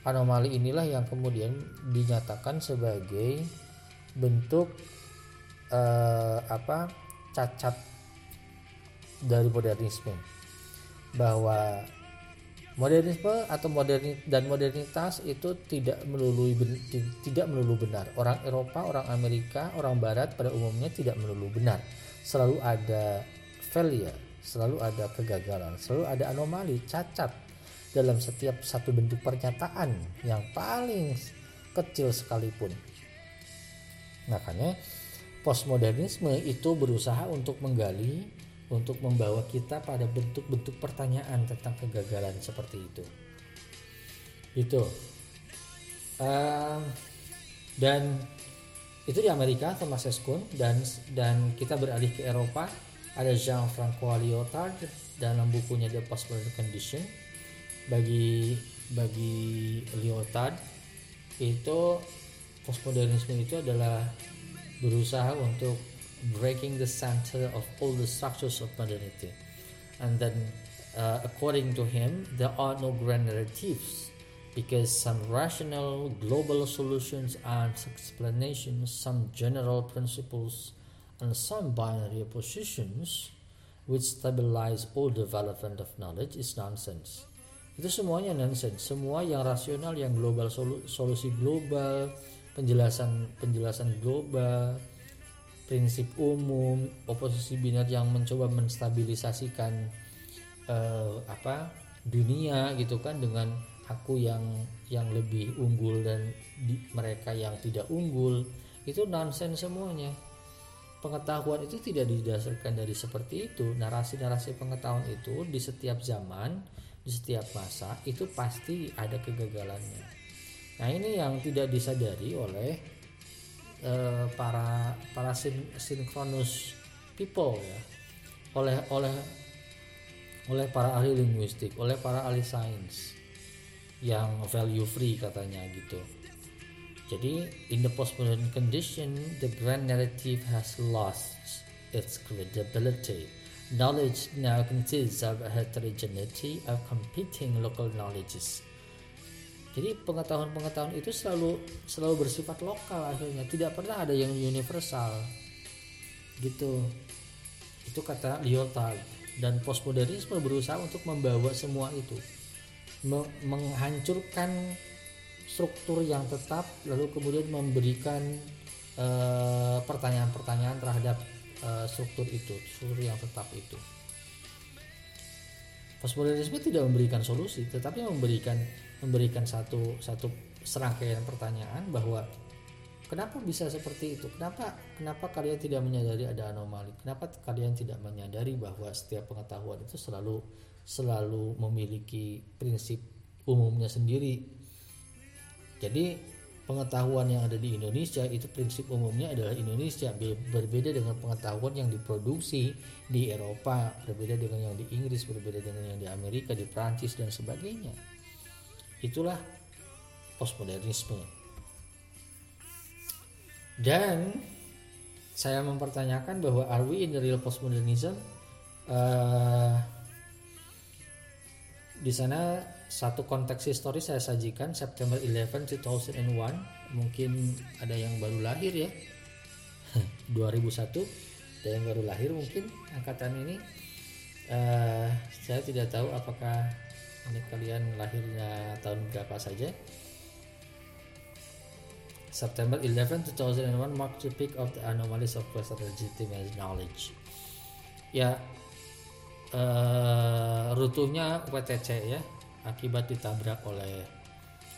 [SPEAKER 1] Anomali inilah yang kemudian dinyatakan sebagai bentuk uh, apa cacat dari modernisme. Bahwa modernisme atau moderni dan modernitas itu tidak melulu tidak melulu benar. Orang Eropa orang Amerika orang Barat pada umumnya tidak melulu benar. Selalu ada failure selalu ada kegagalan selalu ada anomali cacat dalam setiap satu bentuk pernyataan yang paling kecil sekalipun. Makanya postmodernisme itu berusaha untuk menggali untuk membawa kita pada bentuk-bentuk pertanyaan tentang kegagalan seperti itu. Itu. Uh, dan itu di Amerika Thomas S. Kuhn dan dan kita beralih ke Eropa ada Jean Francois Lyotard dalam bukunya The Postmodern Condition bagi bagi Lyotard itu postmodernisme itu adalah berusaha untuk breaking the center of all the structures of modernity. And then, uh, according to him, there are no grand narratives because some rational global solutions and explanations, some general principles, and some binary oppositions which stabilize all development of knowledge is nonsense. Itu semuanya nonsense. Semua yang rasional, yang global, solusi global, penjelasan penjelasan global, prinsip umum oposisi biner yang mencoba menstabilisasikan uh, apa dunia gitu kan dengan aku yang yang lebih unggul dan di, mereka yang tidak unggul itu nonsens semuanya. Pengetahuan itu tidak didasarkan dari seperti itu. Narasi-narasi pengetahuan itu di setiap zaman di setiap masa itu pasti ada kegagalannya nah ini yang tidak disadari oleh uh, para para sin sinkronus people ya. Oleh oleh oleh para ahli linguistik oleh para ahli sains yang value free katanya gitu. Jadi in the postmodern condition the grand narrative has lost its credibility. Knowledge now consists of a heterogeneity of competing local knowledges jadi pengetahuan-pengetahuan itu selalu selalu bersifat lokal akhirnya. Tidak pernah ada yang universal. Gitu. Itu kata Lyotard dan postmodernisme berusaha untuk membawa semua itu. Menghancurkan struktur yang tetap lalu kemudian memberikan eh, pertanyaan-pertanyaan uh, terhadap uh, struktur itu struktur yang tetap itu. Postmodernisme tidak memberikan solusi tetapi memberikan memberikan satu satu serangkaian pertanyaan bahwa kenapa bisa seperti itu? Kenapa kenapa kalian tidak menyadari ada anomali? Kenapa kalian tidak menyadari bahwa setiap pengetahuan itu selalu selalu memiliki prinsip umumnya sendiri? Jadi pengetahuan yang ada di Indonesia itu prinsip umumnya adalah Indonesia. Berbeda dengan pengetahuan yang diproduksi di Eropa berbeda dengan yang di Inggris berbeda dengan yang di Amerika di Prancis dan sebagainya itulah postmodernisme. Dan saya mempertanyakan bahwa are we in the real postmodernism? Uh, di sana satu konteks historis saya sajikan September 11 2001 mungkin ada yang baru lahir ya. *laughs* 2001 ada yang baru lahir mungkin angkatan ini. Uh, saya tidak tahu apakah ini kalian lahirnya tahun berapa saja September 11 2001 marked the peak of the anomalies of Western legitimate knowledge ya uh, runtuhnya WTC ya akibat ditabrak oleh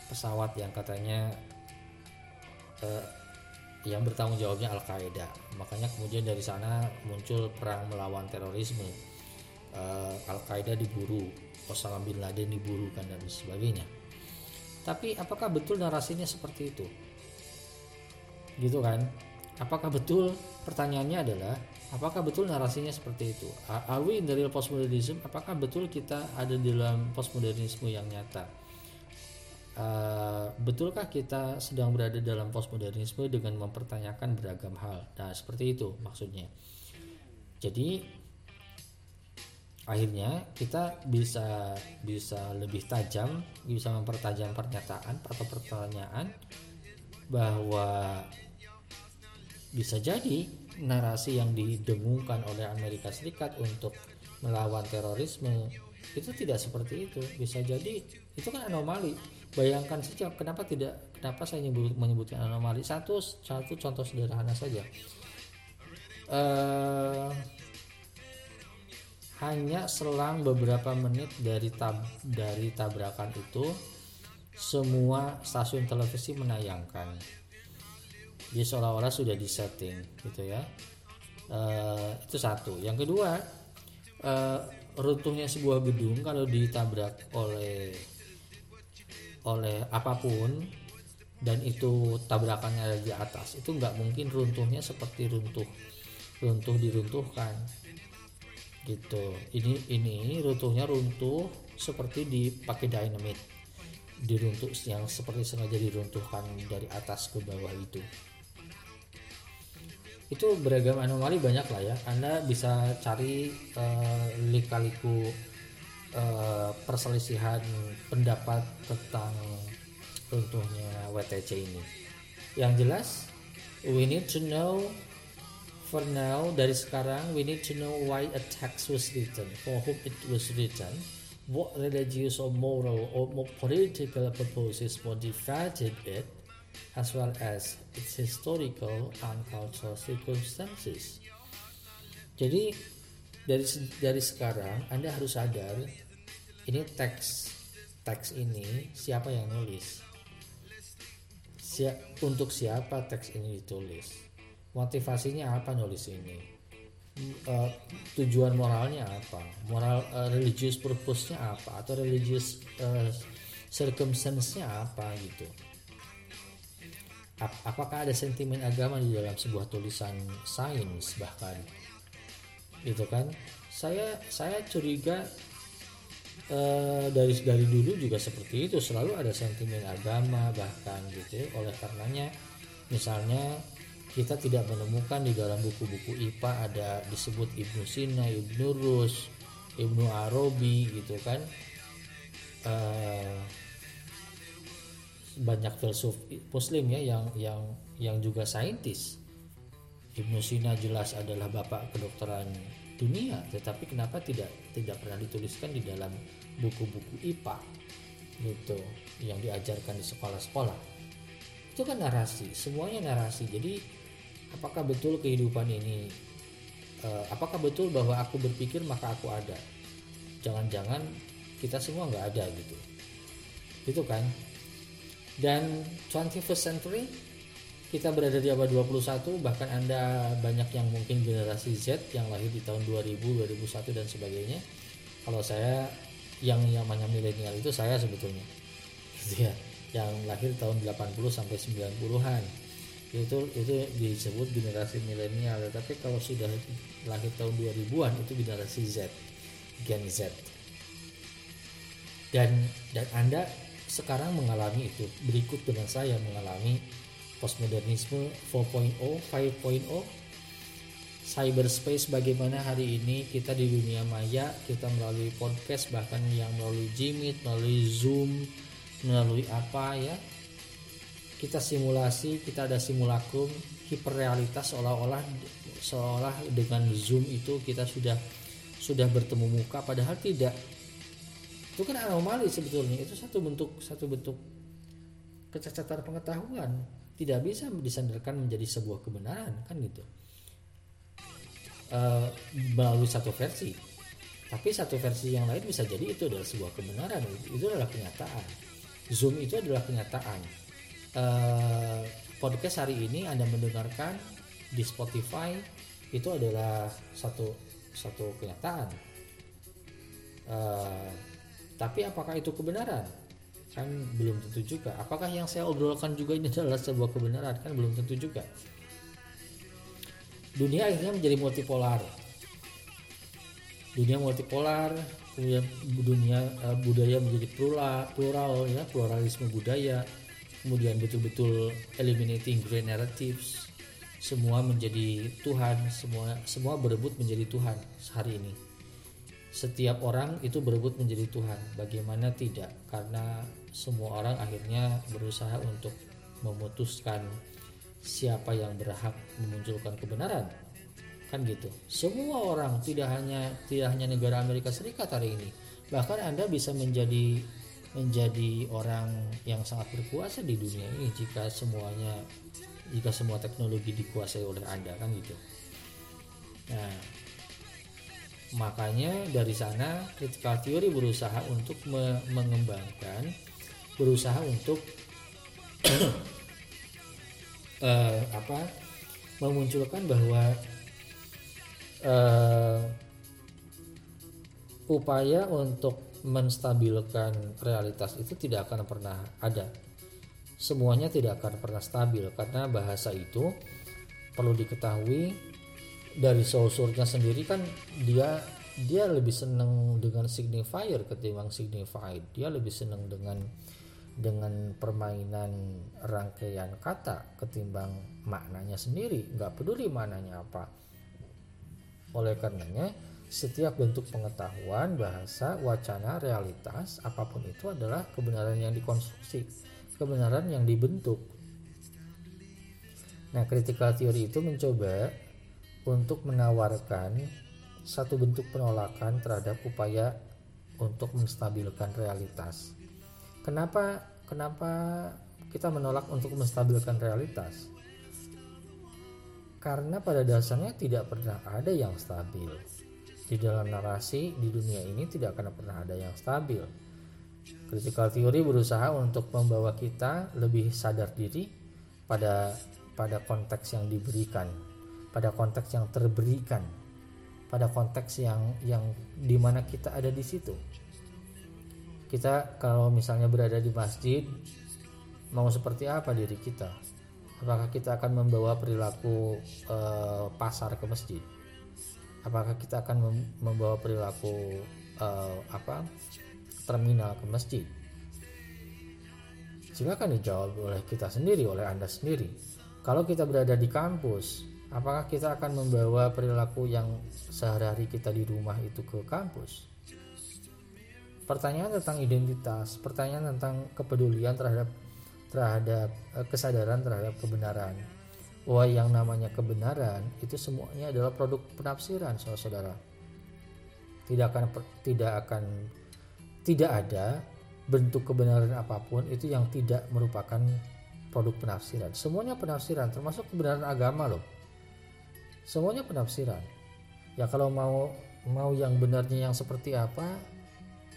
[SPEAKER 1] pesawat yang katanya uh, yang bertanggung jawabnya Al Qaeda. Makanya kemudian dari sana muncul perang melawan terorisme. Uh, Al Qaeda diburu, Osama bin Laden diburu kan dan sebagainya. Tapi apakah betul narasinya seperti itu? Gitu kan? Apakah betul? Pertanyaannya adalah apakah betul narasinya seperti itu are we in the real postmodernism apakah betul kita ada di dalam postmodernisme yang nyata uh, betulkah kita sedang berada dalam postmodernisme dengan mempertanyakan beragam hal nah seperti itu maksudnya jadi akhirnya kita bisa bisa lebih tajam bisa mempertajam pernyataan atau pertanyaan bahwa bisa jadi narasi yang didengungkan oleh Amerika Serikat untuk melawan terorisme itu tidak seperti itu. Bisa jadi itu kan anomali. Bayangkan saja kenapa tidak kenapa saya menyebut, menyebutkan anomali? Satu satu contoh sederhana saja. Uh, hanya selang beberapa menit dari tab dari tabrakan itu semua stasiun televisi menayangkan. Dia seolah-olah sudah disetting gitu ya. Uh, itu satu. Yang kedua uh, runtuhnya sebuah gedung kalau ditabrak oleh oleh apa pun dan itu tabrakannya ada di atas itu nggak mungkin runtuhnya seperti runtuh runtuh diruntuhkan gitu. Ini ini runtuhnya runtuh seperti dipakai dynamite. Diruntuh yang seperti sengaja diruntuhkan dari atas ke bawah itu. Itu beragam anomali banyak lah ya. Anda bisa cari uh, lika-liku uh, perselisihan pendapat tentang runtuhnya WTC ini. Yang jelas we need to know for now dari sekarang we need to know why a text was written for whom it was written what religious or moral or political purposes motivated it as well as its historical and cultural circumstances. Jadi dari dari sekarang Anda harus sadar ini teks teks ini siapa yang nulis. Siap, untuk siapa teks ini ditulis? Motivasinya apa nulis ini? Uh, tujuan moralnya apa? Moral uh, religious purpose-nya apa atau religious uh, circumstance-nya apa gitu apakah ada sentimen agama di dalam sebuah tulisan sains bahkan gitu kan saya saya curiga uh, dari dari dulu juga seperti itu selalu ada sentimen agama bahkan gitu ya. oleh karenanya misalnya kita tidak menemukan di dalam buku-buku IPA ada disebut Ibnu Sina, Ibnu Rus, Ibnu Arabi gitu kan. Uh, banyak filsuf muslim ya yang yang yang juga saintis. Ibnu Sina jelas adalah bapak kedokteran dunia tetapi kenapa tidak tidak pernah dituliskan di dalam buku-buku IPA gitu yang diajarkan di sekolah-sekolah? Itu kan narasi semuanya narasi. Jadi apakah betul kehidupan ini uh, apakah betul bahwa aku berpikir maka aku ada jangan-jangan kita semua nggak ada gitu itu kan dan 21st century kita berada di abad 21 bahkan Anda banyak yang mungkin generasi Z yang lahir di tahun 2000, 2001 dan sebagainya. Kalau saya yang namanya milenial itu saya sebetulnya. Gitu ya. yang lahir tahun 80 sampai 90-an itu itu disebut generasi milenial. Tapi kalau sudah lahir tahun 2000-an itu generasi Z. Gen Z. Dan dan Anda sekarang mengalami itu. Berikut dengan saya mengalami postmodernisme 4.0 5.0 cyberspace bagaimana hari ini? Kita di dunia maya kita melalui podcast bahkan yang melalui Jimit melalui Zoom melalui apa ya kita simulasi kita ada simulacrum hiperrealitas seolah-olah seolah dengan Zoom itu kita sudah sudah bertemu muka padahal tidak. Itu kan anomali sebetulnya itu satu bentuk satu bentuk kecacatan pengetahuan. Tidak bisa disandarkan menjadi sebuah kebenaran kan gitu. Uh, melalui satu versi. Tapi satu versi yang lain bisa jadi itu adalah sebuah kebenaran itu adalah kenyataan. Zoom itu adalah kenyataan uh, podcast hari ini anda mendengarkan di Spotify itu adalah satu satu kenyataan. Uh, tapi apakah itu kebenaran? Kan belum tentu juga. Apakah yang saya obrolkan juga ini adalah sebuah kebenaran? Kan belum tentu juga. Dunia akhirnya menjadi multipolar. Dunia multipolar kemudian dunia uh, budaya menjadi plural plural ya pluralisme budaya kemudian betul-betul eliminating grand narratives. Semua menjadi Tuhan semua semua berebut menjadi Tuhan hari ini. Setiap orang itu berebut menjadi Tuhan bagaimana tidak? Karena semua orang akhirnya berusaha untuk memutuskan siapa yang berhak memunculkan kebenaran. Kan gitu. Semua orang tidak hanya tidak hanya negara Amerika Serikat hari ini. Bahkan anda bisa menjadi menjadi orang yang sangat berkuasa di dunia ini jika semuanya jika semua teknologi dikuasai oleh anda kan gitu. Nah makanya dari sana critical theory berusaha untuk me mengembangkan berusaha untuk uh, *clears throat* apa memunculkan bahwa uh, upaya untuk menstabilkan realitas itu tidak akan pernah ada. Semuanya tidak akan pernah stabil karena bahasa itu perlu diketahui dari sausurnya sendiri kan dia dia lebih senang dengan signifier ketimbang signified. Dia lebih senang dengan dengan permainan rangkaian kata ketimbang maknanya sendiri nggak peduli maknanya apa oleh karenanya setiap bentuk pengetahuan bahasa wacana realitas apa pun itu adalah kebenaran yang dikonstruksi kebenaran yang dibentuk nah critical theory itu mencoba untuk menawarkan satu bentuk penolakan terhadap upaya untuk menstabilkan realitas Kenapa kenapa kita menolak untuk menstabilkan realitas? Karena pada dasarnya tidak pernah ada yang stabil. Di dalam narasi di dunia ini tidak akan pernah ada yang stabil. Critical theory berusaha untuk membawa kita lebih sadar diri pada pada konteks yang diberikan, pada konteks yang terberikan, pada konteks yang yang di mana kita ada di situ. Kita kalau misalnya berada di masjid mau seperti apa diri kita? Apakah kita akan membawa perilaku e, pasar ke masjid apakah kita akan membawa perilaku e, apa terminal ke masjid? Silakan dijawab oleh kita sendiri oleh anda sendiri. Kalau kita berada di kampus apakah kita akan membawa perilaku yang sehari-hari kita di rumah itu ke kampus? Pertanyaan tentang identitas, pertanyaan tentang kepedulian terhadap terhadap eh, kesadaran terhadap kebenaran. Wah, yang namanya kebenaran itu semuanya adalah produk penafsiran, saudara-saudara. Tidak akan tidak akan tidak ada bentuk kebenaran apa pun itu yang tidak merupakan produk penafsiran. Semuanya penafsiran, termasuk kebenaran agama loh. Semuanya penafsiran. Ya kalau mau mau yang benarnya yang seperti apa,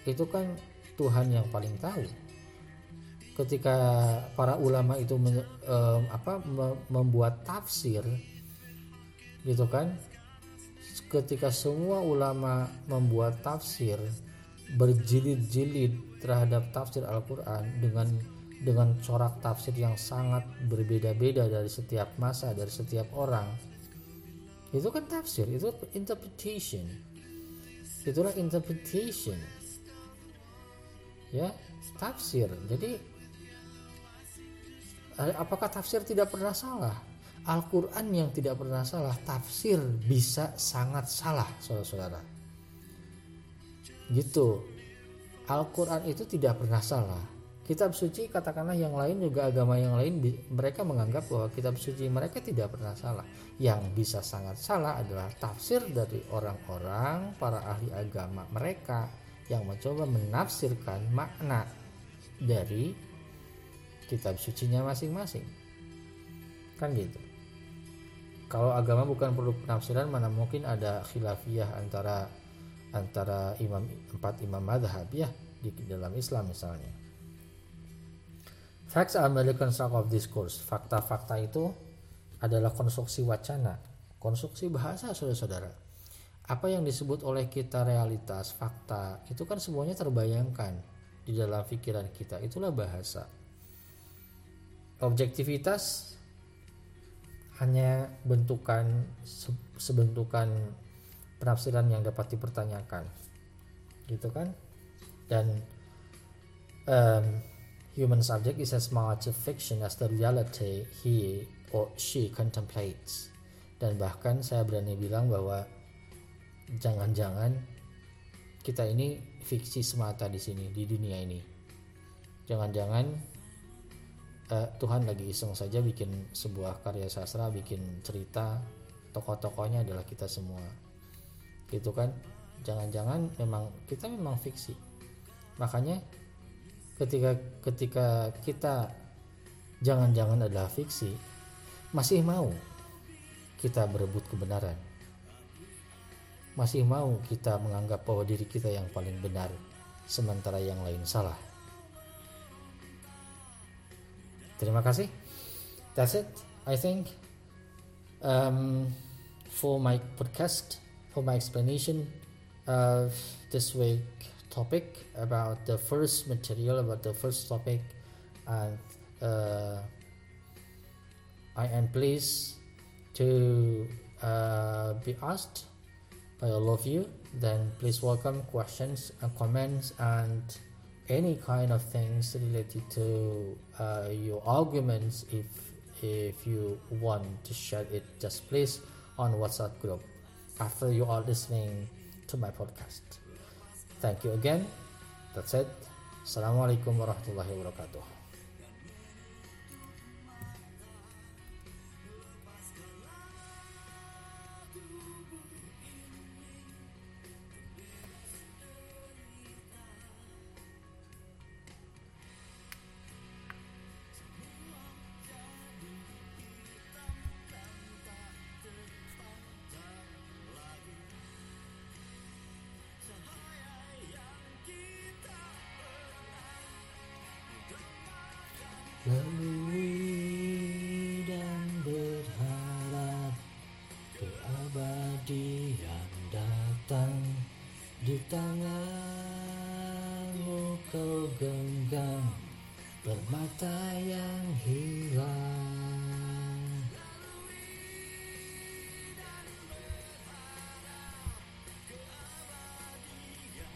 [SPEAKER 1] itu kan Tuhan yang paling tahu ketika para ulama itu men, um, apa membuat tafsir gitu kan ketika semua ulama membuat tafsir berjilid-jilid terhadap tafsir Al-Qur'an dengan dengan corak tafsir yang sangat berbeda-beda dari setiap masa dari setiap orang itu kan tafsir itu interpretation. Itulah interpretation. Ya tafsir. Jadi apakah tafsir tidak pernah salah? Al-Quran yang tidak pernah salah tafsir bisa sangat salah saudara-saudara. Gitu. Al-Quran itu tidak pernah salah. Kitab suci katakanlah yang lain juga agama yang lain mereka menganggap bahwa kitab suci mereka tidak pernah salah. Yang bisa sangat salah adalah tafsir dari orang-orang para ahli agama mereka yang mencoba menafsirkan makna dari kitab sucinya masing-masing kan gitu kalau agama bukan produk penafsiran mana mungkin ada khilafiyah antara antara imam empat imam madhab ya di dalam Islam misalnya Facts are merely construct of discourse. Fakta-fakta itu adalah konstruksi wacana, konstruksi bahasa saudara-saudara. Apa yang disebut oleh kita realitas, fakta, itu kan semuanya terbayangkan di dalam pikiran kita. Itulah bahasa. Objektivitas hanya bentukan sebentukan penafsiran yang dapat dipertanyakan. Gitu kan? Dan um, Human subject is as much a fiction as the reality he or she contemplates. Dan bahkan saya berani bilang bahwa jangan-jangan kita ini fiksi semata di sini di dunia ini. Jangan-jangan uh, Tuhan lagi iseng saja bikin sebuah karya sastra, bikin cerita, tokoh-tokohnya adalah kita semua. Gitu kan? Jangan-jangan memang kita memang fiksi. Makanya ketika ketika kita jangan-jangan adalah fiksi masih mau kita berebut kebenaran masih mau kita menganggap bahwa diri kita yang paling benar sementara yang lain salah terima kasih. That's it I think. Um, for my podcast for my explanation of this week topic about the first material about the first topic and uh, I am pleased to uh, be asked by all of you. Then please welcome questions and comments and any kind of things related to uh, your arguments if if you want to share it just please on whatsapp group after you are listening to my podcast Thank you again. That's it. Assalamualaikum warahmatullahi wabarakatuh.